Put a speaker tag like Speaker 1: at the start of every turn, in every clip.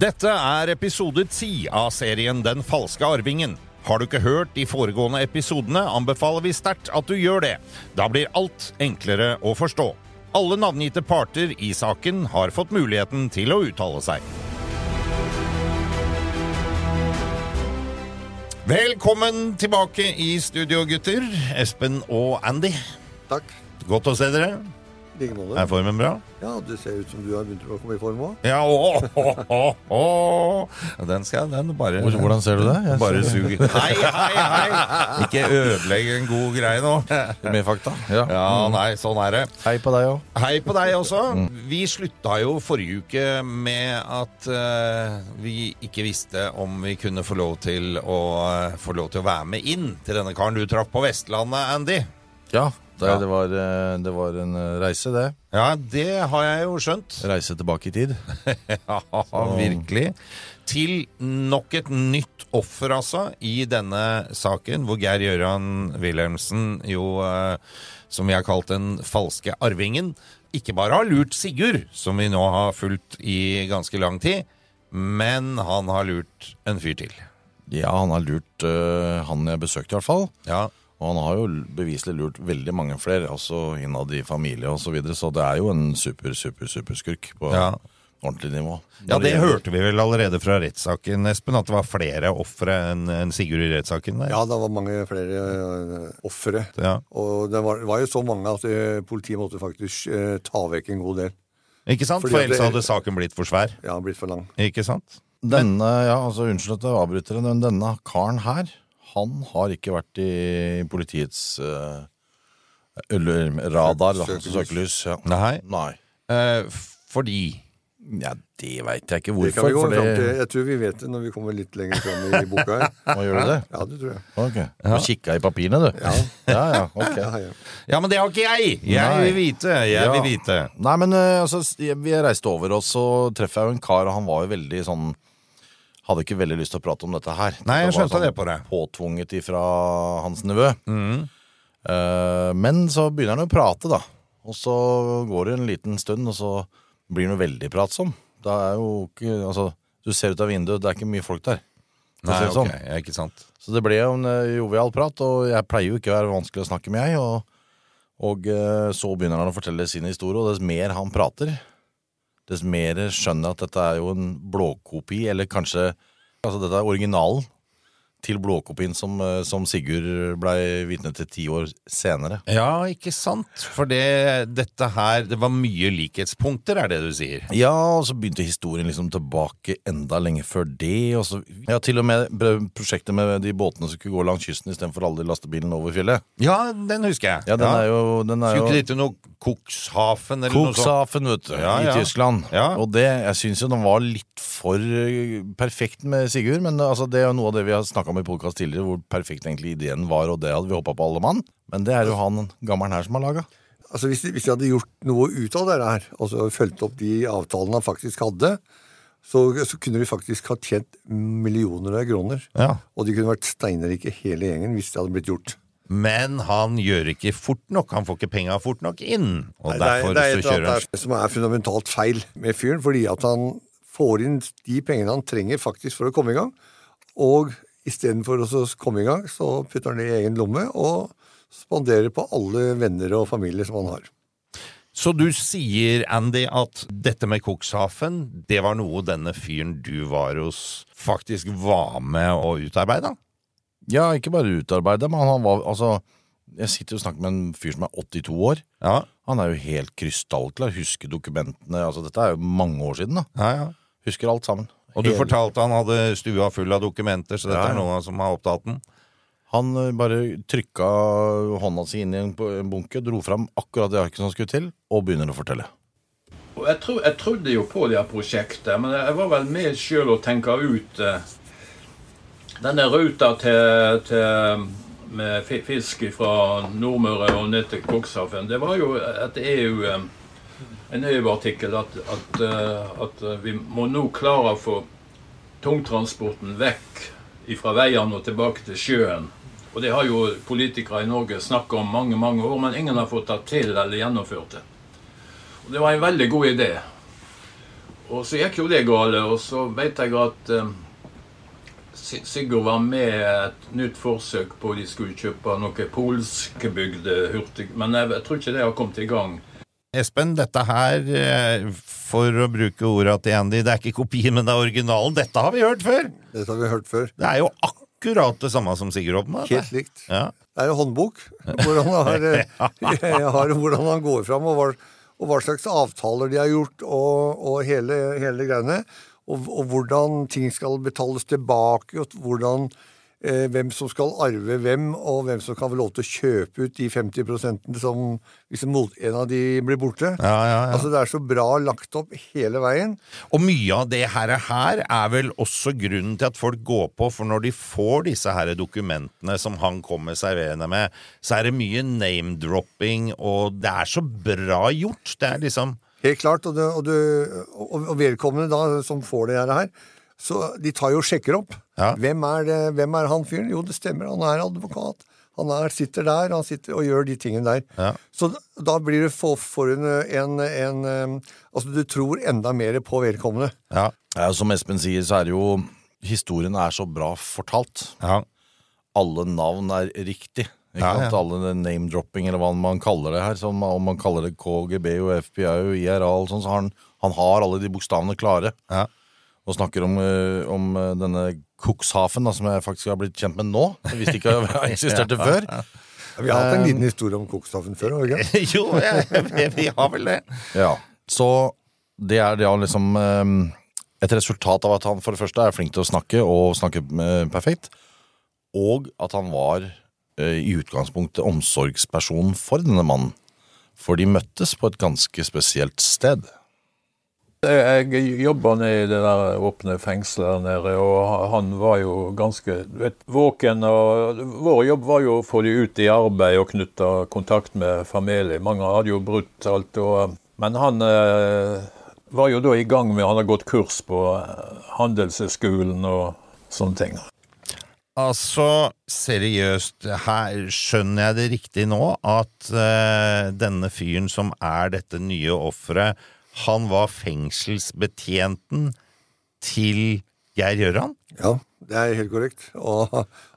Speaker 1: Dette er episode ti av serien Den falske arvingen. Har du ikke hørt de foregående episodene, anbefaler vi sterkt at du gjør det. Da blir alt enklere å forstå. Alle navngitte parter i saken har fått muligheten til å uttale seg. Velkommen tilbake i studio, gutter. Espen og Andy.
Speaker 2: Takk.
Speaker 1: Godt å se dere.
Speaker 2: Måte.
Speaker 1: Er formen bra?
Speaker 2: Ja, det ser ut som du har begynt å komme i form òg.
Speaker 1: Ja, å, å, å, å. Den skal den bare
Speaker 3: Hvordan ser du det? Jeg
Speaker 1: Bare
Speaker 3: ser-
Speaker 1: Hei, hei, hei! Ikke ødelegg en god greie nå.
Speaker 3: Med fakta? Ja.
Speaker 1: Ja, nei, sånn er det.
Speaker 3: Hei på deg òg.
Speaker 1: Hei på deg også. Vi slutta jo forrige uke med at uh, vi ikke visste om vi kunne få lov til å uh, få lov til å være med inn til denne karen du traff på Vestlandet, Andy.
Speaker 3: Ja, det,
Speaker 1: Ja.
Speaker 3: Det, var, eh, det var en eh, reise, det.
Speaker 1: Ja, det har jeg jo skjønt.
Speaker 3: Reise tilbake i tid.
Speaker 1: Ja, virkelig. Til nok et nytt offer, altså, i denne saken, hvor Geir Gøran Wilhelmsen jo, eh, som vi har kalt den falske arvingen, ikke bare har lurt Sigurd, som vi nå har fulgt i ganske lang tid, men han har lurt en fyr til.
Speaker 3: Ja, han har lurt uh, han jeg besøkte, i hvert fall.
Speaker 1: Ja,
Speaker 3: Og han har jo beviselig lurt veldig mange flere, også innad i familie osv. Så, videre, så det er jo en super, super, superskurk på
Speaker 1: Ja.
Speaker 3: ordentlig nivå.
Speaker 1: ja det hørte vi vel allerede fra rettssaken, Espen, at det var flere ofre enn Sigurd i rettssaken?
Speaker 2: Ja, det var mange flere uh, ofre.
Speaker 1: Ja.
Speaker 2: Og det var, var jo så mange at eh, politiet måtte faktisk eh, ta vekk en god del.
Speaker 1: Ikke sant?
Speaker 2: Fordi
Speaker 1: For ellers hadde saken blitt for svær.
Speaker 2: Ja, blitt for lang.
Speaker 1: Ikke sant?
Speaker 3: Denne, ja, altså Unnskyld at jeg avbryter, men denne karen her, han har ikke vært i politiets uh, radar, da.
Speaker 2: Søkelys.
Speaker 3: Søkelys. Ja.
Speaker 1: Nei.
Speaker 3: Nei.
Speaker 1: Eh, fordi
Speaker 3: Ja, det veit jeg ikke
Speaker 2: Det kan
Speaker 3: hvorfor.
Speaker 2: vi gå
Speaker 3: det-
Speaker 2: til. Jeg tror vi vet det når vi kommer litt lenger fram i boka her.
Speaker 3: Hva gjør du det?
Speaker 2: Ja, det tror jeg.
Speaker 3: Ok. Du kikka i papirene, du?
Speaker 2: Ja.
Speaker 3: ja, ja, ok.
Speaker 2: Ja, ja.
Speaker 1: Ja, men det har ikke jeg! Jeg
Speaker 3: Nei.
Speaker 1: vil vite. Jeg
Speaker 3: Ja.
Speaker 1: vil vite.
Speaker 3: Nei, men eh, altså, vi reiste over, og så treffer jeg jo en kar, og han var jo veldig sånn Hadde ikke veldig lyst til å prate om dette her.
Speaker 1: Nei, jeg
Speaker 3: skjønte det,
Speaker 1: skjønte det på det.
Speaker 3: Påtvunget ifra hans nevø.
Speaker 1: Mm.
Speaker 3: Uh, men så begynner han å prate, da. Og så går det en liten stund, og så blir han jo veldig pratsom. Det er jo ikke Altså, du ser ut av vinduet, det er ikke mye folk der.
Speaker 1: Nei,
Speaker 3: det sånn.
Speaker 1: okay, ikke sant.
Speaker 3: Så det ble en eh, jovial prat, og jeg pleier jo ikke å være vanskelig å snakke med, jeg. Og, og eh, så begynner han å fortelle sin historie, og dess mer han prater, dess mer skjønner jeg at dette er jo en blåkopi, eller kanskje Altså, dette er originalen til blåkopien som, eh, som Sigurd blei vitne til ti år senere.
Speaker 1: Ja, ikke sant? For det, dette her Det var mye likhetspunkter, er det du sier?
Speaker 3: Ja, og så begynte historien liksom tilbake enda lenge før det. Og så, ja, til og med prosjektet med de båtene som skulle gå langs kysten istedenfor alle de lastebilene over fjellet.
Speaker 1: Ja, den husker jeg.
Speaker 3: Ja, den er jo, den er
Speaker 1: Skulle ikke noe Kokshafen eller noe sånt?
Speaker 3: Kokshafen, vet du,
Speaker 1: Ja,
Speaker 3: i
Speaker 1: ja.
Speaker 3: Tyskland.
Speaker 1: Ja.
Speaker 3: Og det, jeg syns jo den var litt for eh, perfekt med Sigurd, men altså, det er jo noe av det vi har snakka om i podkast tidligere, hvor perfekt egentlig ideen var, og det hadde vi hoppa på alle mann. Men det er jo han gammelen her som har laga.
Speaker 2: Altså, hvis de, hvis de hadde gjort noe ut av det her, altså fulgt opp de avtalene han faktisk hadde, så, så kunne de faktisk ha tjent millioner av kroner.
Speaker 1: Ja.
Speaker 2: Og de kunne vært steinrike hele gjengen hvis det hadde blitt gjort.
Speaker 1: Men han gjør ikke fort nok. Han får ikke penga fort nok inn. Og
Speaker 2: Nei, det er-
Speaker 1: derfor
Speaker 2: det er
Speaker 1: så kjører han.
Speaker 2: det som er fundamentalt feil med fyren, fordi at han får inn de pengene han trenger faktisk for å komme i gang, og istedenfor å komme i gang, så putter han det i egen lomme og spanderer på alle venner og familier som han har.
Speaker 1: Så du sier, Andy, at dette med Kokshafen, det var noe denne fyren du var hos, faktisk var med å utarbeide?
Speaker 3: Ja, ikke bare utarbeide, men han var altså Jeg sitter og snakker med en fyr som er 82 år.
Speaker 1: Ja,
Speaker 3: Han er jo helt krystallklar, husker dokumentene. Altså, dette er jo mange år siden, da.
Speaker 1: ja, ja.
Speaker 3: Husker alt sammen.
Speaker 1: Og du
Speaker 3: Hele-
Speaker 1: fortalte han hadde stua full av dokumenter, så dette
Speaker 3: Ja,
Speaker 1: er noe som har opptatt den?
Speaker 3: Han eh, bare trykka hånda si inn i en bunke, dro fram akkurat det arket som skulle til, og begynner å fortelle.
Speaker 4: Og jeg, tro, jeg trodde jo på det her prosjektet, men jeg var vel med sjøl å tenke ut eh, denne ruta til, til med fi- fisk fra Nordmøre og ned til Kokshaven. Det var jo et EU eh, en EU-artikkel at, at, eh, at vi må nå klare å få tungtransporten vekk fra veiene og tilbake til sjøen. Og det har jo politikere i Norge snakka om mange mange år, men ingen har fått det til eller gjennomført det. Og det var en veldig god idé. Og så gikk jo det gale, og så vet jeg at eh, Sigurd var med et nytt forsøk på de skulle kjøpe noe polskbygde hurtig... Men jeg, jeg tror ikke det har kommet i gang.
Speaker 1: Espen, dette her, eh, for å bruke orda til Andy, det er ikke kopien, men det er originalen. Dette har vi hørt før!
Speaker 2: Dette har vi hørt før.
Speaker 1: Det er jo akkurat det samme som Sigurd dette.
Speaker 2: Helt likt.
Speaker 1: Ja.
Speaker 2: Det er en håndbok hvordan han har, eh, har hvordan han går fram, og hva, og hva slags avtaler de har gjort, og, og hele, hele greiene. Og, og hvordan ting skal betales tilbake, og hvordan hvem som skal arve hvem, og hvem som kan få lov til å kjøpe ut de 50% som hvis mot, en av de blir borte.
Speaker 1: Ja, ja, ja.
Speaker 2: Altså Det er så bra lagt opp hele veien.
Speaker 1: Og mye av det her, her er vel også grunnen til at folk går på, for når de får disse her dokumentene som han kommer serverende med, så er det mye name-dropping, og det er så bra gjort. Det er liksom
Speaker 2: Helt klart. Og, det, og, det, og vedkommende da, som får det her, så de tar jo og sjekker opp.
Speaker 1: Ja.
Speaker 2: Hvem, er det, hvem er han fyren? Jo, det stemmer, han er advokat. Han er, sitter der, han sitter og gjør de tingene der.
Speaker 1: Ja.
Speaker 2: Så da- blir det for, for en, en, en Altså, du tror enda mer på vedkommende.
Speaker 1: Ja.
Speaker 3: Ja, som Espen sier, så er det jo Historien er så bra fortalt.
Speaker 1: ja.
Speaker 3: Alle navn er riktig. Ikke
Speaker 1: Ja, ja.
Speaker 3: Alle name-dropping, eller hva man kaller det her. Som, om man kaller det KGB og FBI og IRA og sånn, så har han, han har alle de bokstavene klare.
Speaker 1: Ja.
Speaker 3: Og snakker om, eh, om eh, denne Cuxhaven, da, som jeg faktisk har blitt kjent med nå. Hvis ikke har jeg eksisterte før.
Speaker 2: Vi har hatt en liten historie om Kokstaffen før. har vi ikke?
Speaker 1: jo, jeg, vi har vel det.
Speaker 3: Ja, Så det er det å liksom eh, Et resultat av at han for det første er flink til å snakke, og snakke eh, perfekt, og at han var eh, i utgangspunktet omsorgsperson for denne mannen. For de møttes på et ganske spesielt sted.
Speaker 4: Jeg jobba nede i det der åpne fengselet der nede, og han var jo ganske vet, våken. og Vår jobb var jo å få de ut i arbeid og knytte kontakt med familie. Mange hadde jo brutt alt. Og, men han eh, var jo da i gang med Han har gått kurs på Handelshøyskolen og sånne ting.
Speaker 1: Altså, seriøst, her skjønner jeg det riktig nå, at eh, denne fyren som er dette nye offeret, han var fengselsbetjenten til Geir Gjøran?
Speaker 2: Ja, det er helt korrekt. Og,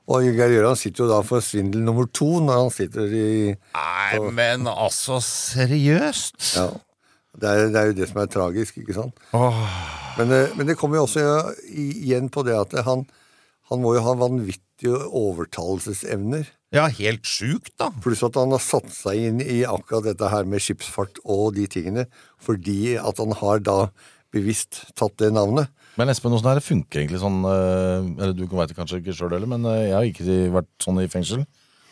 Speaker 2: og Geir Gjøran sitter jo da for svindel nummer to når han sitter i
Speaker 1: Nei, men altså, seriøst?
Speaker 2: Ja. Det er, det er jo det som er tragisk, ikke sant? Men, det- men det kommer jo også igjen på det at han, han må jo ha vanvittige overtalelsesevner.
Speaker 1: Ja, helt sjukt, da.
Speaker 2: Pluss at han har satt seg inn i akkurat dette her med skipsfart og de tingene, fordi at han har da bevisst tatt det navnet.
Speaker 3: Men Espen, åssen det funker egentlig sånn eh, Eller du veit det kanskje ikke sjøl heller, men eh, jeg har ikke vært sånn i fengsel.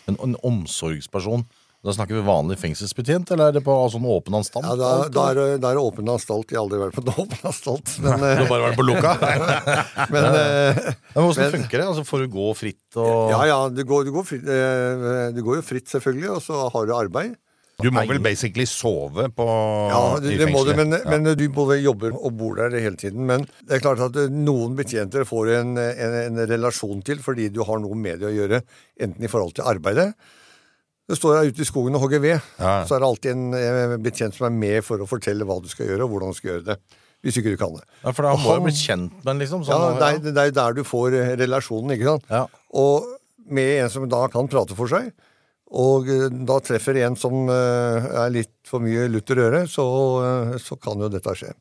Speaker 3: En, en omsorgsperson. Da snakker vi vanlig fengselsbetjent, eller er det på sånn åpen anstalt?
Speaker 2: Ja, da, da, er, det- da er det åpen anstalt. Jeg har aldri vært på en åpen anstalt. Men,
Speaker 3: Du har
Speaker 2: eh,
Speaker 3: bare vært på lukka?
Speaker 2: men eh,
Speaker 3: Men hvordan
Speaker 2: Men-
Speaker 3: funker det? Altså, får du gå fritt og
Speaker 2: ja, ja, du går, du, går fritt, eh, du går jo fritt, selvfølgelig, og så har du arbeid.
Speaker 1: Du må vel basically sove på
Speaker 2: Ja, det,
Speaker 1: i
Speaker 2: det må du,
Speaker 1: fengselet.
Speaker 2: men,
Speaker 1: Ja.
Speaker 2: men du både jobber og bor der hele tiden. Men det er klart at eh, noen betjenter får en, en, en relasjon til fordi du har noe med det å gjøre, enten i forhold til arbeidet. Du står jeg ute i skogen og hogger ved,
Speaker 1: Ja.
Speaker 2: så er det alltid en eh, betjent som er med for å fortelle hva du skal gjøre, og hvordan du skal gjøre det. Hvis ikke du kan det.
Speaker 3: Ja, For da må du bli kjent med den, liksom.
Speaker 2: Ja,
Speaker 3: Sånn,
Speaker 2: det er, det er jo der du får eh, relasjonen, ikke sant?
Speaker 3: Ja.
Speaker 2: Og med en som da kan prate for seg, og eh, da treffer en som er litt for mye lutter øre, så, så kan jo dette skje.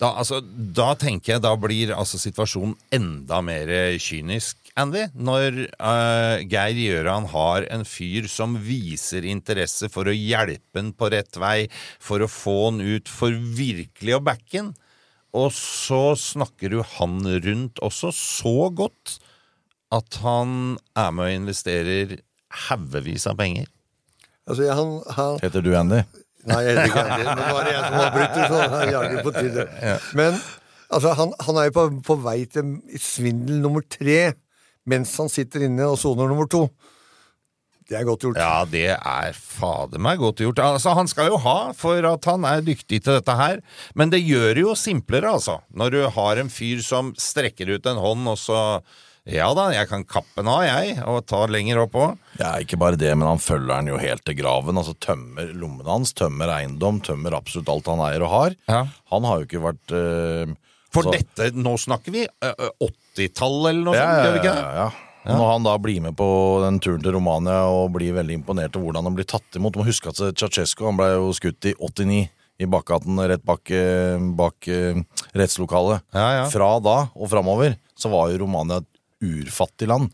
Speaker 1: Da, altså, da tenker jeg da blir altså, situasjonen enda mer kynisk, Andy. Når uh, Geir Gjøran har en fyr som viser interesse for å hjelpe han på rett vei, for å få han ut, for virkelig å backe han. Og så snakker du han rundt også så godt at han er med og investerer haugevis av penger.
Speaker 2: Altså, han, han,
Speaker 3: Heter du Andy?
Speaker 2: Nei, jeg heter ikke Andy. Men nå er det jeg som avbryter, så det er jaggu på tide. Men altså, han, han er jo på, på vei til svindel nummer tre mens han sitter inne og soner nummer to. Det er godt gjort.
Speaker 1: Ja, det er fader meg godt gjort. Altså, Han skal jo ha for at han er dyktig til dette her, men det gjør det jo simplere, altså. Når du har en fyr som strekker ut en hånd, og så Ja da, jeg kan kappe den av, jeg, og ta lenger opp òg.
Speaker 3: Ja, ikke bare det, men han følger den jo helt til graven. Altså Tømmer lommene hans, tømmer eiendom, tømmer absolutt alt han eier og har.
Speaker 1: Ja.
Speaker 3: Han har jo ikke vært eh,
Speaker 1: For
Speaker 3: så-
Speaker 1: dette, nå snakker vi ø, ø, 80-tall eller noe
Speaker 3: ja,
Speaker 1: sånt,
Speaker 3: ja,
Speaker 1: gjør vi ikke
Speaker 3: ja,
Speaker 1: det?
Speaker 3: ja. Når han da blir med på den turen til Romania og blir veldig imponert over hvordan han blir tatt imot Du må huske at Ceaucescu han ble jo skutt i 89 i bakgaten rett bak, eh, bak eh, rettslokalet.
Speaker 1: Ja, ja.
Speaker 3: Fra da og framover så var jo Romania et urfattig land.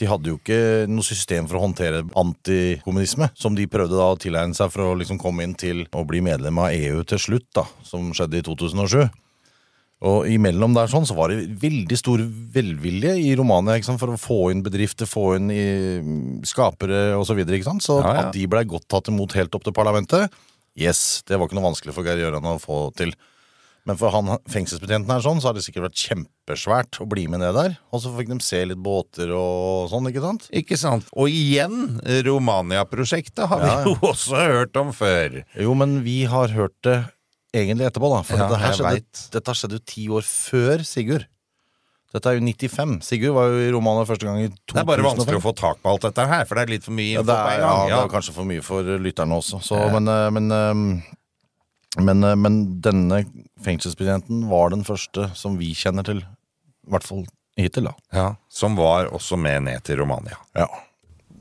Speaker 3: De hadde jo ikke noe system for å håndtere antikommunisme, som de prøvde da å tilegne seg for å liksom komme inn til å bli medlem av EU til slutt, da, som skjedde i 2007. Og imellom der sånn så var det veldig stor velvilje i Romania ikke sant? for å få inn bedrifter, få inn i, mm, skapere osv. Så, videre, ikke sant? så
Speaker 1: Ja, ja.
Speaker 3: at de blei godt tatt imot helt opp til parlamentet, yes, det var ikke noe vanskelig for Geir Gjøran å få til. Men for han fengselsbetjenten her sånn, så har det sikkert vært kjempesvært å bli med ned der. Og så fikk de se litt båter og sånn, ikke sant?
Speaker 1: Ikke sant? Og igjen, Romania-prosjektet har
Speaker 3: Ja,
Speaker 1: vi jo også hørt om før.
Speaker 3: Jo, men vi har hørt det egentlig etterpå, da. For
Speaker 1: Ja,
Speaker 3: dette, skjedde, dette skjedde jo ti år før Sigurd. Dette er jo 95. Sigurd var jo i Romania første gang i 2005.
Speaker 1: Det er bare vanskelig å få tak på alt dette her, for det er litt for mye
Speaker 3: Ja, det er, ja,
Speaker 1: ja,
Speaker 3: det
Speaker 1: Ja.
Speaker 3: er kanskje for mye for lytterne også. Så, men, eh, men, eh, men, eh, men denne fengselsbetjenten var den første som vi kjenner til. I hvert fall hittil, da.
Speaker 1: Ja, som var også med ned til Romania.
Speaker 3: Ja.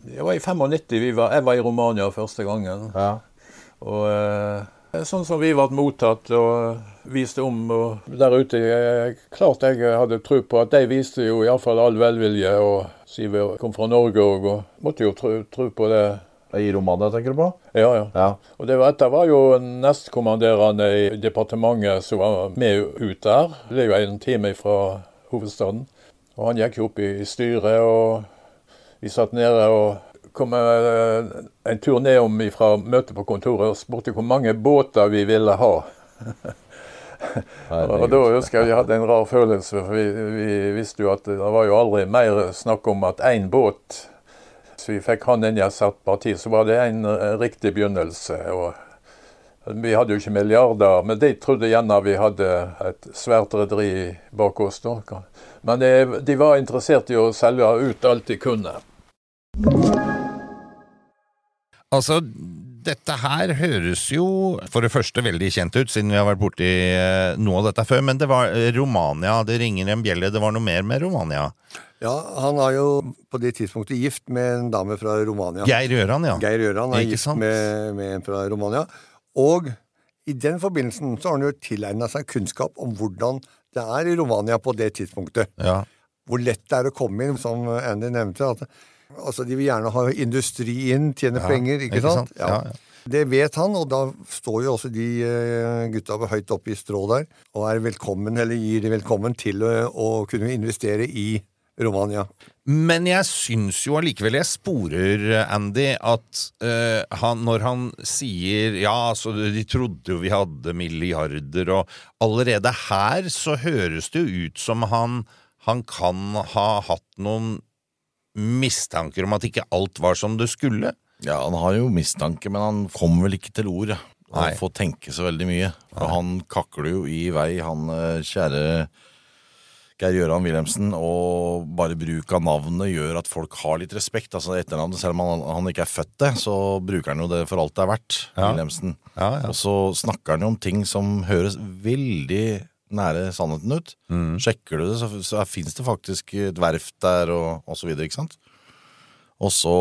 Speaker 4: Det var i 95 vi var, jeg var i Romania første gangen. Ja. Og eh, sånn som vi ble mottatt og viste om og der ute jeg, Klart jeg hadde tro på at de viste jo iallfall all velvilje. Og siden vi kom fra Norge og, og måtte jo tro, tro på det.
Speaker 3: I Romania, tenker du på?
Speaker 4: Ja, ja.
Speaker 3: Ja.
Speaker 4: Og det var, dette var jo nestkommanderende i departementet som var med ut der. Det er jo en time fra hovedstaden. Og han gikk jo opp i styret, og vi satt nede og kom eh, en tur nedom fra møtet på kontoret og spurte hvor mange båter vi ville ha. Og da husker jeg vi hadde en rar følelse, for vi, vi visste jo at det var jo aldri mer snakk om at én båt Vi fikk han inn i et satt parti, så var det en eh, riktig begynnelse. Vi hadde jo ikke milliarder, men de trodde gjerne vi hadde et svært rederi bak oss. da. Men de var interessert i å selge ut alt de kunne.
Speaker 1: Altså, dette her høres jo for det første veldig kjent ut, siden vi har vært borti eh, noe av dette før, men det var eh, Romania, det ringer en bjelle, det var noe mer med Romania.
Speaker 2: Ja, Han var jo på det tidspunktet gift med en dame fra Romania.
Speaker 1: Geir Gjøran, ja.
Speaker 2: Geir Gjøran er gift med, med en fra Romania. Og i den forbindelsen så har han jo tilegna seg kunnskap om hvordan det er i Romania på det tidspunktet.
Speaker 1: ja.
Speaker 2: Hvor lett det er å komme inn, som Andy nevnte. at altså De vil gjerne ha industri inn, tjene penger, ikke,
Speaker 1: ikke
Speaker 2: sant?
Speaker 1: sant? Ja, ja.
Speaker 2: Det vet han, og da står jo også de eh, gutta høyt oppe i strå der og er velkommen, eller gir de velkommen til å, å kunne investere i Romania.
Speaker 1: Men jeg syns jo allikevel jeg sporer, Andy, at uh, han, når han sier ja, altså de trodde jo vi hadde milliarder, og allerede her så høres det jo ut som han, han kan ha hatt noen mistanker om at ikke alt var som det skulle.
Speaker 3: Ja, han har jo mistanke, men han kommer vel ikke til ord.
Speaker 1: Nei.
Speaker 3: Han får tenke så veldig mye. Og han kakler jo i vei, han eh, kjære Geir Gøran Wilhelmsen. Og bare bruk av navnet gjør at folk har litt respekt. Altså etternavnet, Selv om han, han ikke er født det, så bruker han jo det for alt det er verdt.
Speaker 1: Ja.
Speaker 3: Wilhelmsen.
Speaker 1: Ja, ja.
Speaker 3: Og så snakker han jo om ting som høres veldig nære sannheten ut.
Speaker 1: Mm.
Speaker 3: Sjekker du det, så, så fins det faktisk et verft der, og, og så videre, ikke sant? Og så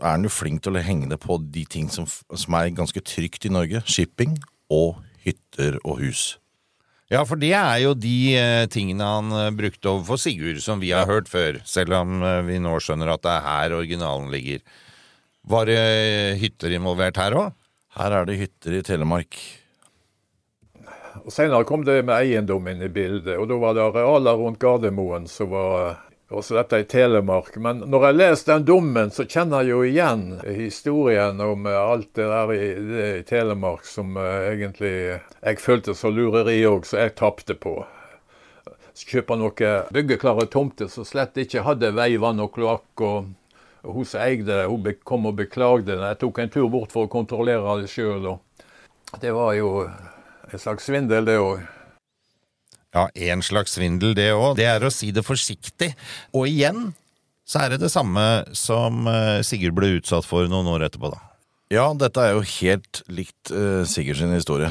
Speaker 3: er han jo flink til å henge det på de ting som, som er ganske trygt i Norge. Shipping og hytter og hus.
Speaker 1: Ja, for det er jo de eh, tingene han eh, brukte overfor Sigurd, som vi har hørt før, selv om eh, vi nå skjønner at det er her originalen ligger. Var det hytter involvert her òg?
Speaker 3: Her er det hytter i Telemark.
Speaker 4: Senere kom det med eiendom inn i bildet, og da var det arealer rundt Gardermoen som var Også dette i Telemark. Men når jeg leser den dommen, så kjenner jeg jo igjen historien om eh, alt det der i, det i Telemark som uh, egentlig jeg følte som lureri òg, så jeg tapte på. Kjøpe noen byggeklare tomter som slett ikke hadde vei, vann og kloakk. Og, og hun som eide det, hun kom og beklagde det. Jeg tok en tur bort for å kontrollere det sjøl. Det var jo en slags svindel, det òg.
Speaker 1: Ja, en slags svindel det òg. Det er å si det forsiktig. Og igjen så er det det samme som eh, Sigurd ble utsatt for noen år etterpå, da.
Speaker 3: Ja, dette er jo helt likt uh, Sigurd sin historie.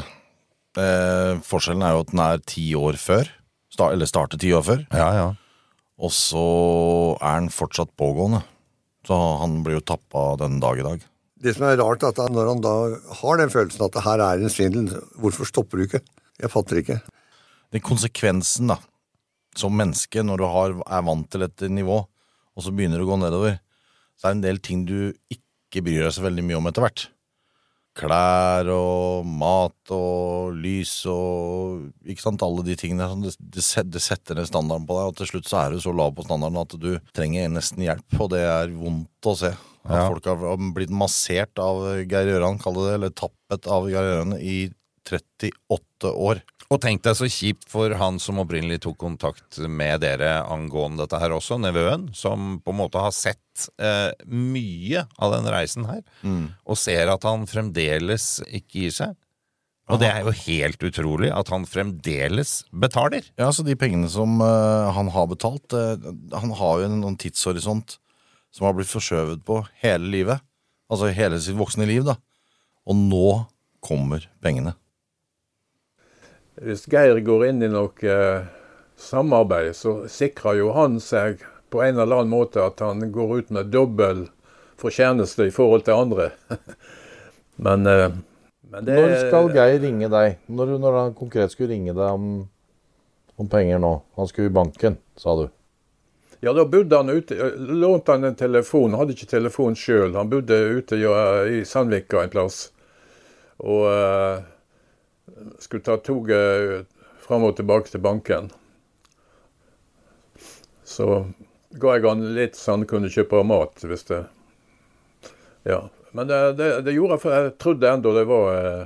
Speaker 3: Uh, forskjellen er jo at den er ti år før. Sta eller starter ti år før.
Speaker 1: Ja, ja.
Speaker 3: Og så er den fortsatt pågående. Så han blir jo tappa den dag i dag.
Speaker 2: Det som er rart, er at når han da har den følelsen at det her er en svindel, hvorfor stopper du ikke? Jeg fatter ikke.
Speaker 3: Den konsekvensen, da, som menneske, når du har, er vant til et nivå, og så begynner du å gå nedover, så er det en del ting du ikke bryr deg så veldig mye om etter hvert. Klær og mat og lys og ikke sant, alle de tingene. sånn, Det, det, setter ned standarden på deg, og til slutt så er du så lav på standarden at du trenger nesten hjelp, og det er vondt å se. At
Speaker 1: Ja.
Speaker 3: folk har blitt massert av Geir Gjøran, kall det det, eller tappet av Geir Gjøran i 38 år.
Speaker 1: Og tenk deg så kjipt for han som opprinnelig tok kontakt med dere angående dette her også, nevøen, som på en måte har sett eh, mye av den reisen her, og ser at han fremdeles ikke gir seg. Og det er jo helt utrolig at han fremdeles betaler.
Speaker 3: Ja, så de pengene som uh, han har betalt uh, Han har jo en, en tidshorisont som har blitt forskjøvet på hele livet. Altså hele sitt voksne liv, da. Og nå kommer pengene.
Speaker 4: Hvis Geir går inn i noe eh, samarbeid, så sikrer jo han seg på en eller annen måte at han går ut med dobbel fortjeneste i forhold til andre. men, eh, men det
Speaker 3: Når skal Geir ringe deg? Når, når han konkret skulle ringe deg om, om penger nå? Han skulle i banken, sa du.
Speaker 4: Ja, da bodde han ute. eh, Lånte han en telefon. Han hadde ikke telefon sjøl. Han bodde ute i Sandvika en plass. Og uh, skulle ta toget fram og tilbake til banken. Så ga jeg han litt så han kunne kjøpe mat, hvis det Ja. Men det, det, det gjorde jeg, for jeg trodde ennå det var eh,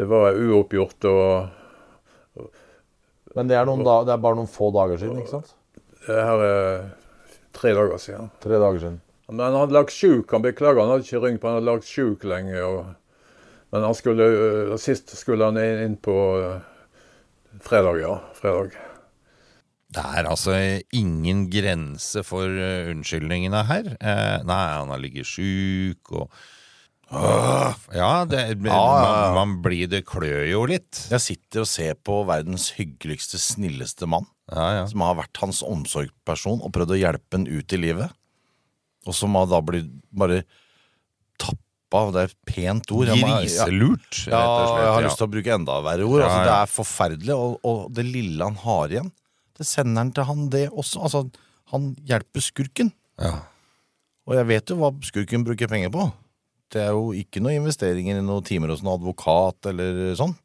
Speaker 4: Det var uoppgjort og
Speaker 3: Men det er, noen da, det er bare noen få dager siden, ikke sant?
Speaker 4: Det her er tre dager siden.
Speaker 3: Tre dager siden.
Speaker 4: Men han hadde lagt sjuk. Han beklager, han hadde ikke ringt, men han hadde lagt sjuk lenge. Og, men han skulle, øh, sist skulle han inn på øh, fredag, ja. Fredag.
Speaker 1: Det er altså ingen grense for eh, unnskyldningene her. Eh, nei, han har ligget sjuk og Åh, Ja, det. Man, man blir Det klør jo litt.
Speaker 3: Jeg sitter og ser på verdens hyggeligste, snilleste mann.
Speaker 1: Ja, ja.
Speaker 3: Som har vært hans omsorgsperson og prøvd å hjelpe han ut i livet. Og som har da blitt bare tappa Det er et pent ord.
Speaker 1: Griselurt,
Speaker 3: Ja, jeg har lyst til å bruke enda verre ord. Altså, det er forferdelig, og, og det lille han har igjen, det sender han til han det også. Altså, han hjelper skurken.
Speaker 1: Ja.
Speaker 3: Og jeg vet jo hva skurken bruker penger på. Det er jo ikke noen investeringer i noen timer hos noen advokat eller sånn.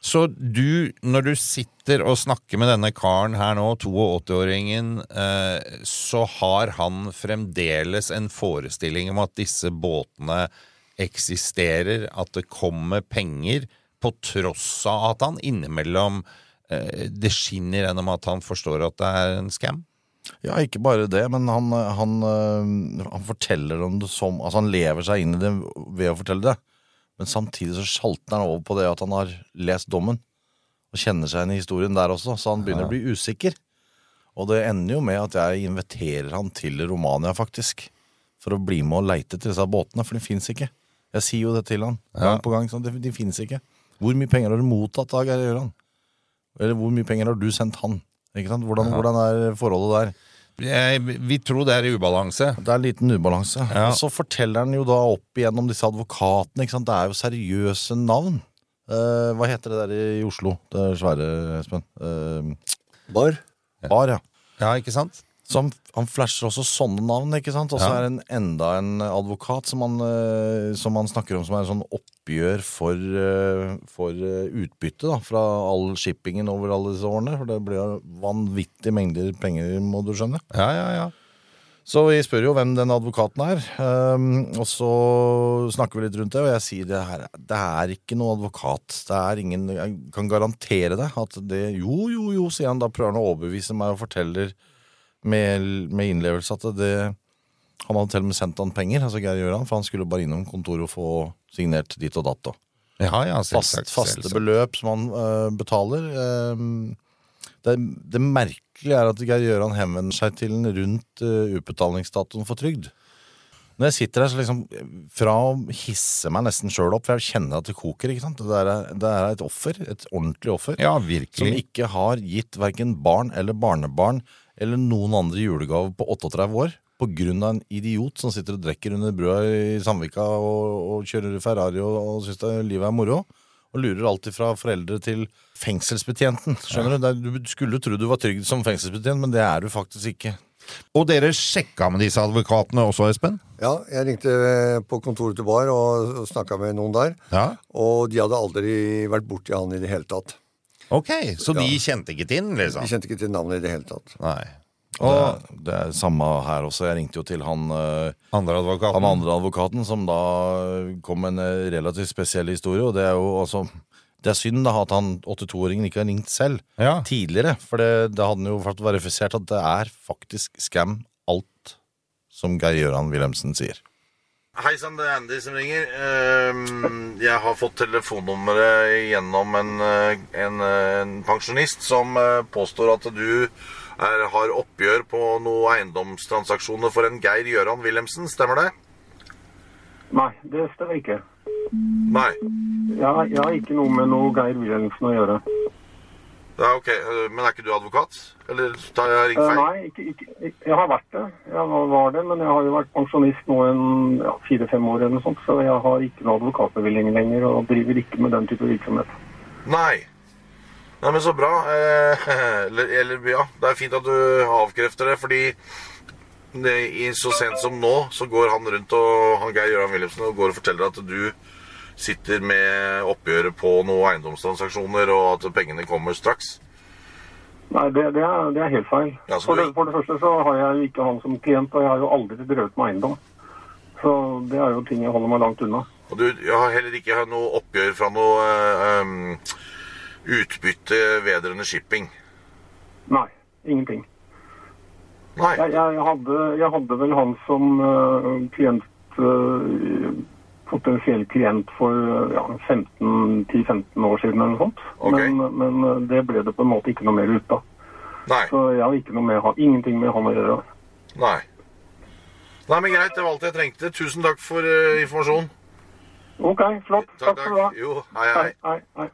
Speaker 1: Så du, når du sitter og snakker med denne karen her nå, 82-åringen, eh, så har han fremdeles en forestilling om at disse båtene eksisterer, at det kommer penger, på tross av at han innimellom eh, Det skinner gjennom at han forstår at det er en scam?
Speaker 3: Ja, ikke bare det, men han, han, øh, han forteller om det som Altså, han lever seg inn i det ved å fortelle det. Men samtidig så sjalter han over på det at han har lest dommen. Og kjenner seg igjen i historien der også, så han begynner å bli usikker. Og det ender jo med at jeg inviterer han til Romania, faktisk. For å bli med og leite etter disse båtene, for de fins ikke. Jeg sier jo det til han gang på gang. sånn, De, de fins ikke. Hvor mye penger har du mottatt Dag Geir Gjøran? Eller hvor mye penger har du sendt han? Ikke sant? Hvordan, hvordan er forholdet der?
Speaker 1: Jeg, vi tror det er i ubalanse.
Speaker 3: Det er en liten ubalanse.
Speaker 1: Ja.
Speaker 3: Og så forteller han jo da opp igjennom disse advokatene. ikke sant? Det er jo seriøse navn. Eh, hva heter det der i Oslo? Det er svære, Espen. Eh,
Speaker 2: Bar.
Speaker 3: bar, ja.
Speaker 1: Ja, ikke sant?
Speaker 3: Så han, han flasher også sånne navn, ikke sant? Og så
Speaker 1: Ja.
Speaker 3: er det en, enda en advokat som han, eh, som han snakker om som er en sånn oppgjør for, eh, for eh, utbytte da, fra all shippingen over alle disse årene. For det blir vanvittige mengder penger, må du skjønne.
Speaker 1: Ja, ja, ja.
Speaker 3: Så vi spør jo hvem den advokaten er, um, og så snakker vi litt rundt det, og jeg sier det her, det er ikke noe advokat. Det er ingen, jeg kan garantere deg at det Jo, jo, jo, sier han. Da prøver han å overbevise meg og forteller med, med innlevelse at det Han hadde til og med sendt han penger, altså Geir Gjøran, for han skulle bare innom kontoret og få signert ditt og datt.
Speaker 1: Ja, ja,
Speaker 3: Fast, faste beløp som han øh, betaler. Øh, det, det merkelige er at Geir Gjøran henvender seg til den rundt øh, utbetalingsdatoen for trygd. Når jeg sitter her, så liksom Fra å hisse meg nesten sjøl opp, for jeg kjenner at det koker. ikke sant? Det er, det er et offer, et ordentlig offer,
Speaker 1: Ja, virkelig.
Speaker 3: som ikke har gitt verken barn eller barnebarn eller noen andre julegave på 38 år. På grunn av en idiot som sitter og drikker under brua i Sandvika og, og kjører Ferrari og, og syns livet er moro. Og lurer alltid fra foreldre til fengselsbetjenten. Skjønner Du er- Du skulle tro du var trygg som fengselsbetjent, men det er du faktisk ikke.
Speaker 1: Og dere sjekka med disse advokatene også, Espen?
Speaker 2: Ja, jeg ringte på kontoret til Bar og, snakka med noen der.
Speaker 1: Ja.
Speaker 2: Og de hadde aldri vært borti han i det hele tatt.
Speaker 1: Ok, så de kjente ikke til den,
Speaker 2: De
Speaker 1: liksom?
Speaker 2: kjente ikke til navnet i det hele tatt.
Speaker 1: Nei.
Speaker 3: Og det, er, det er samme her også. Jeg ringte jo til han øh,
Speaker 1: andre advokaten?
Speaker 3: Han andre advokaten som da kom med en eh, relativt spesiell historie, og det er jo altså Det er synd da at han 82-åringen ikke har ringt selv
Speaker 1: Ja.
Speaker 3: tidligere, for det, det hadde han jo fått verifisert at det er faktisk scam alt som Geir Gøran Wilhelmsen sier. Hei sann, det er Andy som ringer. Ehm, Jeg har fått telefonnummeret gjennom en, eh, en, eh, en pensjonist som eh, påstår at du er, har oppgjør på noen eiendomstransaksjoner for en Geir Gøran Wilhelmsen. Stemmer det?
Speaker 5: Nei, det stemmer ikke.
Speaker 3: Nei.
Speaker 5: Jeg, jeg har ikke noe med noe Geir Wilhelmsen å gjøre.
Speaker 3: Ja, ok. Men er ikke du advokat? Eller tar jeg ringt
Speaker 5: Eh,
Speaker 3: feil?
Speaker 5: nei, ikke, ikke, jeg har vært det. Jeg var- det, men jeg har jo vært pensjonist nå en ja, fire-fem år eller noe sånt, så jeg har ikke noe advokatbevilling lenger og driver ikke med den type virksomhet.
Speaker 3: Nei. Nei, men så bra. Eh, Eller, eller ja, det er fint at du avkrefter det, fordi det, så sent som nå så går han rundt og han Geir Gøran Wilhelmsen og går og forteller at du sitter med oppgjøret på noen eiendomstransaksjoner, og at pengene kommer straks.
Speaker 5: Nei, det, det, er, det er helt feil.
Speaker 3: Ja, så
Speaker 5: for, det, for det første så har jeg jo ikke han som klient, og jeg har jo aldri drevet med eiendom. Så det er jo ting jeg holder meg langt unna.
Speaker 3: Og du har heller ikke noe oppgjør fra noe um, utbytte vedrørende shipping.
Speaker 5: Nei, ingenting.
Speaker 3: Nei.
Speaker 5: Jeg, jeg, hadde, jeg hadde vel han som øh, klient øh, Potensiell klient for ja, 15 10-15 år siden eller noe sånt.
Speaker 3: Okay.
Speaker 5: Men, men øh, det ble det på en måte ikke noe mer ut av.
Speaker 3: Nei.
Speaker 5: Så jeg har ikke noe med, han- ingenting med han å gjøre.
Speaker 3: Nei. Nei, men greit. Det var alt jeg trengte. Tusen takk for uh, informasjonen.
Speaker 5: OK, flott. Takk, skal du ha.
Speaker 3: Jo, hei, hei.
Speaker 5: Hei, hei, hei.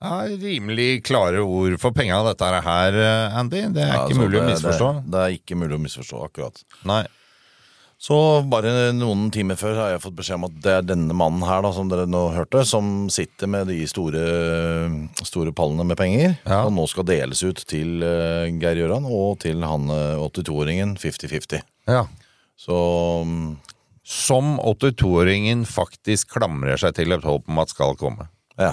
Speaker 1: Ja, rimelig klare ord for penga, dette her, eh, Andy. Det er
Speaker 3: Ja,
Speaker 1: ikke
Speaker 3: altså,
Speaker 1: mulig å misforstå.
Speaker 3: Det, det er ikke mulig å misforstå, akkurat.
Speaker 1: Nei.
Speaker 3: Så bare noen timer før har jeg fått beskjed om at det er denne mannen her, da, som dere nå hørte, som sitter med de store, store pallene med penger,
Speaker 1: Ja.
Speaker 3: og nå skal deles ut til eh, Geir Gjøran og til han eh, 82-åringen 50-50.
Speaker 1: Ja.
Speaker 3: Så mm,
Speaker 1: Som 82-åringen faktisk klamrer seg til et håp om at skal komme.
Speaker 3: ja.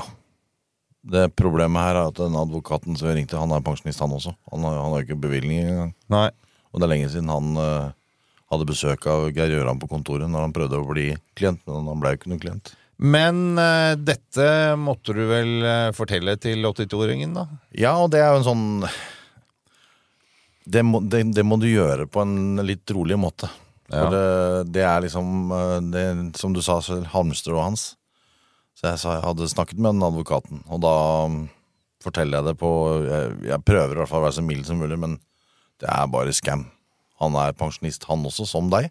Speaker 3: Det problemet her er at den advokaten som jeg ringte, han er pensjonist, han også. Han har, han har ikke bevilgning engang.
Speaker 1: Nei.
Speaker 3: Og det er lenge siden han eh, hadde besøk av Geir Gjøran på kontoret når han prøvde å bli klient, men han ble jo ikke noen klient.
Speaker 1: Men uh, dette måtte du vel uh, fortelle til 82-åringen, da?
Speaker 3: Ja, og det er jo en sånn det må, det, det må du gjøre på en litt rolig måte.
Speaker 1: Ja.
Speaker 3: det, det er liksom eh, det, Som du sa, så halmstrået hans. Så jeg sa jeg hadde snakket med den advokaten, og da mm, forteller jeg det på jeg, jeg prøver i hvert fall å være så mild som mulig, men det er bare scam. Han er pensjonist, han også, som deg.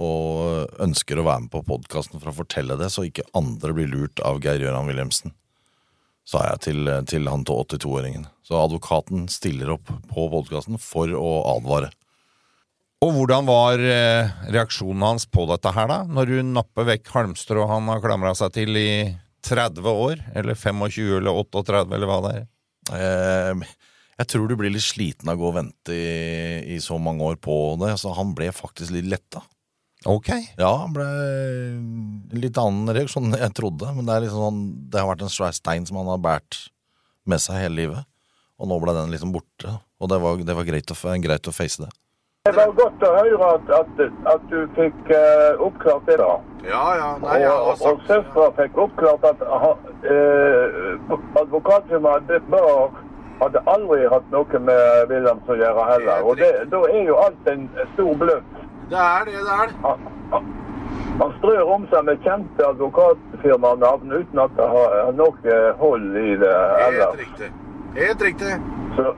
Speaker 3: Og ønsker å være med på podkasten for å fortelle det, så ikke andre blir lurt av Geir Gøran Wilhelmsen sa jeg til, til han til 82-åringen. Så advokaten stiller opp på podkasten for å advare.
Speaker 1: Og hvordan var eh, reaksjonen hans på dette her, da? Når du napper vekk halmstrå han har klamra seg til i 30 år? Eller 25 eller 38, eller hva det er?
Speaker 3: Eh, Jeg tror du blir litt sliten av å gå og vente i, i så mange år på det, så han ble faktisk litt letta.
Speaker 1: Ok.
Speaker 3: Ja, han ble litt annen reaksjon enn jeg trodde, men det, er liksom sånn, det har vært en svær stein som han har båret med seg hele livet, og nå ble den liksom borte, og det var, det var greit, å, greit å face det.
Speaker 6: Det var godt å høre at, at, at du fikk uh, oppklart det, da.
Speaker 3: Ja, ja,
Speaker 6: og og søstera fikk oppklart at uh, advokatfirmaet Bar hadde aldri hatt noe med Wilhelms å gjøre heller. Og det, da er jo alt en stor bløff.
Speaker 3: Det er det, det er.
Speaker 6: Han, han, han strør om seg med kjente advokatfirmanavn uten at det har, nok noe hold i det heller.
Speaker 3: riktig. Helt riktig.
Speaker 6: Så,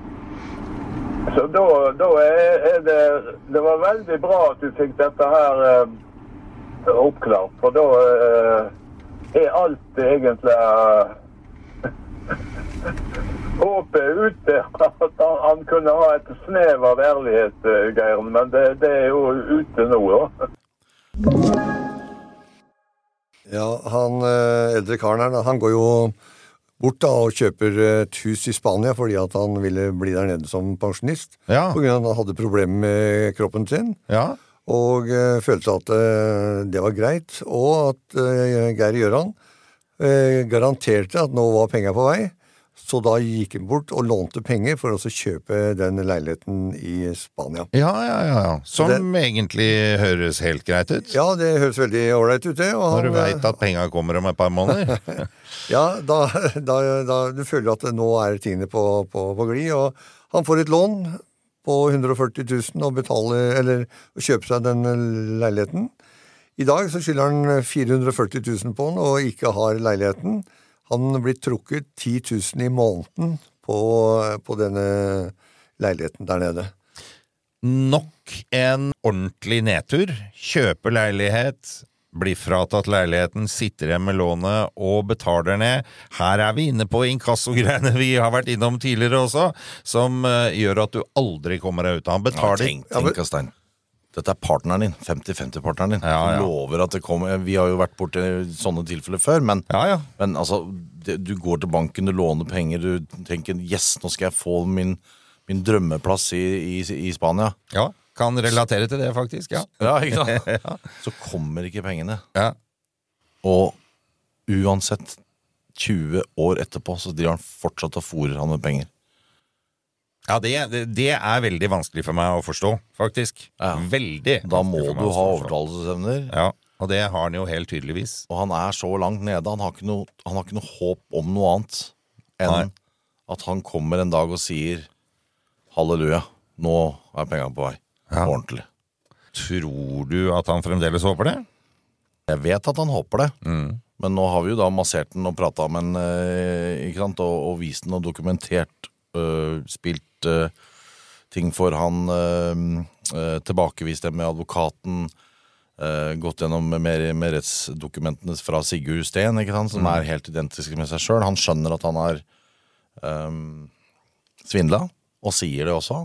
Speaker 6: så da, da er, er det Det var veldig bra at du fikk dette her eh, oppklart, for da eh, er alt egentlig eh, Håpet ute at han, kunne ha et snev av ærlighet, eh, Geir, men det, det er jo ute nå, da.
Speaker 2: Ja, han eh, eldre karen her, han går jo bort da og kjøper et hus i Spania fordi at han ville bli der nede som pensjonist.
Speaker 1: Ja.
Speaker 2: På grunn av at han hadde problemer med kroppen sin.
Speaker 1: Ja.
Speaker 2: Og uh, følte at uh, det var greit, og at uh, Geir Gjøran garanterte at nå var penga på vei. Så da gikk han bort og lånte penger for å kjøpe den leiligheten i Spania.
Speaker 1: Ja, ja, ja. Som
Speaker 2: Det-
Speaker 1: egentlig høres helt greit ut.
Speaker 2: Ja, det høres veldig ålreit ut, det.
Speaker 1: Når du veit at penga kommer om et par måneder.
Speaker 2: Ja, da, da, da du føler at nå er tingene på, på, på glid, og han får et lån på 140 000 og betaler, eller kjøper seg den leiligheten. I dag så skylder han 440 000 på den og ikke har leiligheten. Han blir trukket 10 000 i måneden på, på denne leiligheten der nede.
Speaker 1: Nok en ordentlig nedtur. Kjøper leilighet, blir fratatt leiligheten, sitter igjen med lånet og betaler ned. Her er vi inne på inkassogreiene vi har vært innom tidligere også, som eh, gjør at du aldri kommer deg ut. Han
Speaker 3: Ja,
Speaker 1: betaler
Speaker 3: tenk, tenk, Stein. Dette er partneren din. 50-50-partneren din.
Speaker 1: Ja, ja.
Speaker 3: Som lover at det kommer Vi har jo vært borti sånne tilfeller før, men,
Speaker 1: Ja, ja.
Speaker 3: men altså det, Du går til banken, du låner penger, du tenker 'yes, nå skal jeg få min, min drømmeplass i, i, i Spania'.
Speaker 1: ja. Kan relatere til det, faktisk. Ja.
Speaker 3: Ja, ikke sant? Så kommer ikke pengene.
Speaker 1: ja.
Speaker 3: Og uansett 20 år etterpå så driver han fortsatt og fôrer han med penger.
Speaker 1: Ja, det, det, er veldig vanskelig for meg å forstå, faktisk.
Speaker 3: Ja.
Speaker 1: Veldig.
Speaker 3: Da må du ha overtalelsesevner.
Speaker 1: Ja, og det har han jo helt tydeligvis.
Speaker 3: Og han er så langt nede. Han har ikke noe, han har ikke noe håp om noe annet enn
Speaker 1: Nei.
Speaker 3: at han kommer en dag og sier halleluja, nå er pengene på vei.
Speaker 1: Ja.
Speaker 3: Ordentlig.
Speaker 1: Tror du at han fremdeles håper det?
Speaker 3: Jeg vet at han håper det,
Speaker 1: Mm.
Speaker 3: men nå har vi jo da massert den og prata med den, og, og vist den og dokumentert, øh, spilt øh, ting for han, øh, øh, tilbakevist det med advokaten, øh, gått gjennom med, med rettsdokumentene fra Sigurd Steen, som er helt identiske med seg sjøl. Han skjønner at han har um, svindla, og sier det også.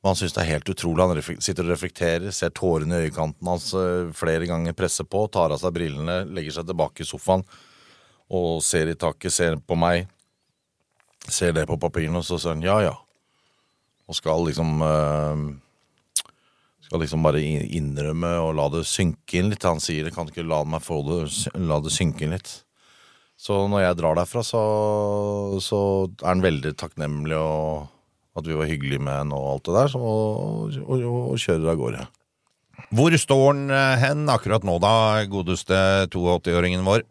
Speaker 3: Men han syns det er helt utrolig. Han sitter og reflekterer, ser tårene i øyekanten hans flere ganger, presser på, tar av seg brillene, legger seg tilbake i sofaen og ser i taket, ser på meg, ser det på papirene, og så sier han ja, ja. Og skal liksom øh, Skal liksom bare innrømme og la det synke inn litt. Han sier 'jeg kan ikke la meg få det, la det synke inn litt. Så når jeg drar derfra, så, så er han veldig takknemlig og at vi var hyggelige med henne og alt det der, så, og, og, og kjører av gårde.
Speaker 1: Hvor står han eh, hen akkurat nå, da, godeste 82-åringen vår?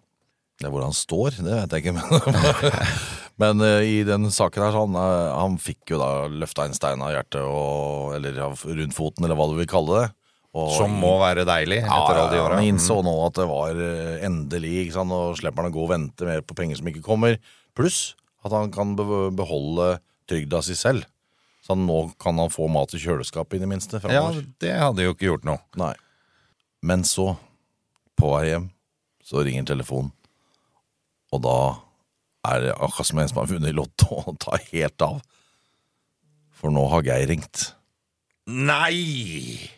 Speaker 3: Det er hvor han står, det vet jeg ikke. Men, men uh, i den saken her, så han, eh, han fikk jo da løfta en stein av hjertet, og, eller av rundt foten, eller hva du vil kalle det. Og
Speaker 1: Som må være deilig etter alle de åra.
Speaker 3: Han innså nå at det var eh, endelig, ikke sant, og slipper han å gå og vente mer på penger som ikke kommer. Pluss at han kan be- beholde trygda si selv. Så nå kan han få mat i kjøleskapet, i det minste.
Speaker 1: Ja, det hadde jo ikke gjort noe.
Speaker 3: Nei. Men så, på vei hjem, så ringer telefonen. Og da er akkurat som en som har vunnet i Lotto og tar helt av. For nå har Geir ringt.
Speaker 1: Nei!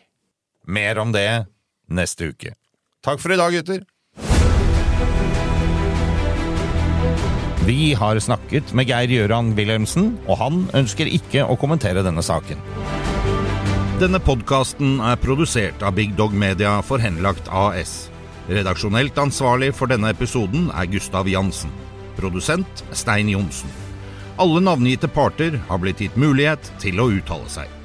Speaker 1: Mer om det neste uke. Takk for i dag, gutter. Vi har snakket med Geir Gjøran Wilhelmsen, og han ønsker ikke å kommentere denne saken. Denne podkasten er produsert av Big Dog Media for Henlagt AS. Redaksjonelt ansvarlig for denne episoden er Gustav Jansen. Produsent Stein Johnsen. Alle navngitte parter har blitt gitt mulighet til å uttale seg.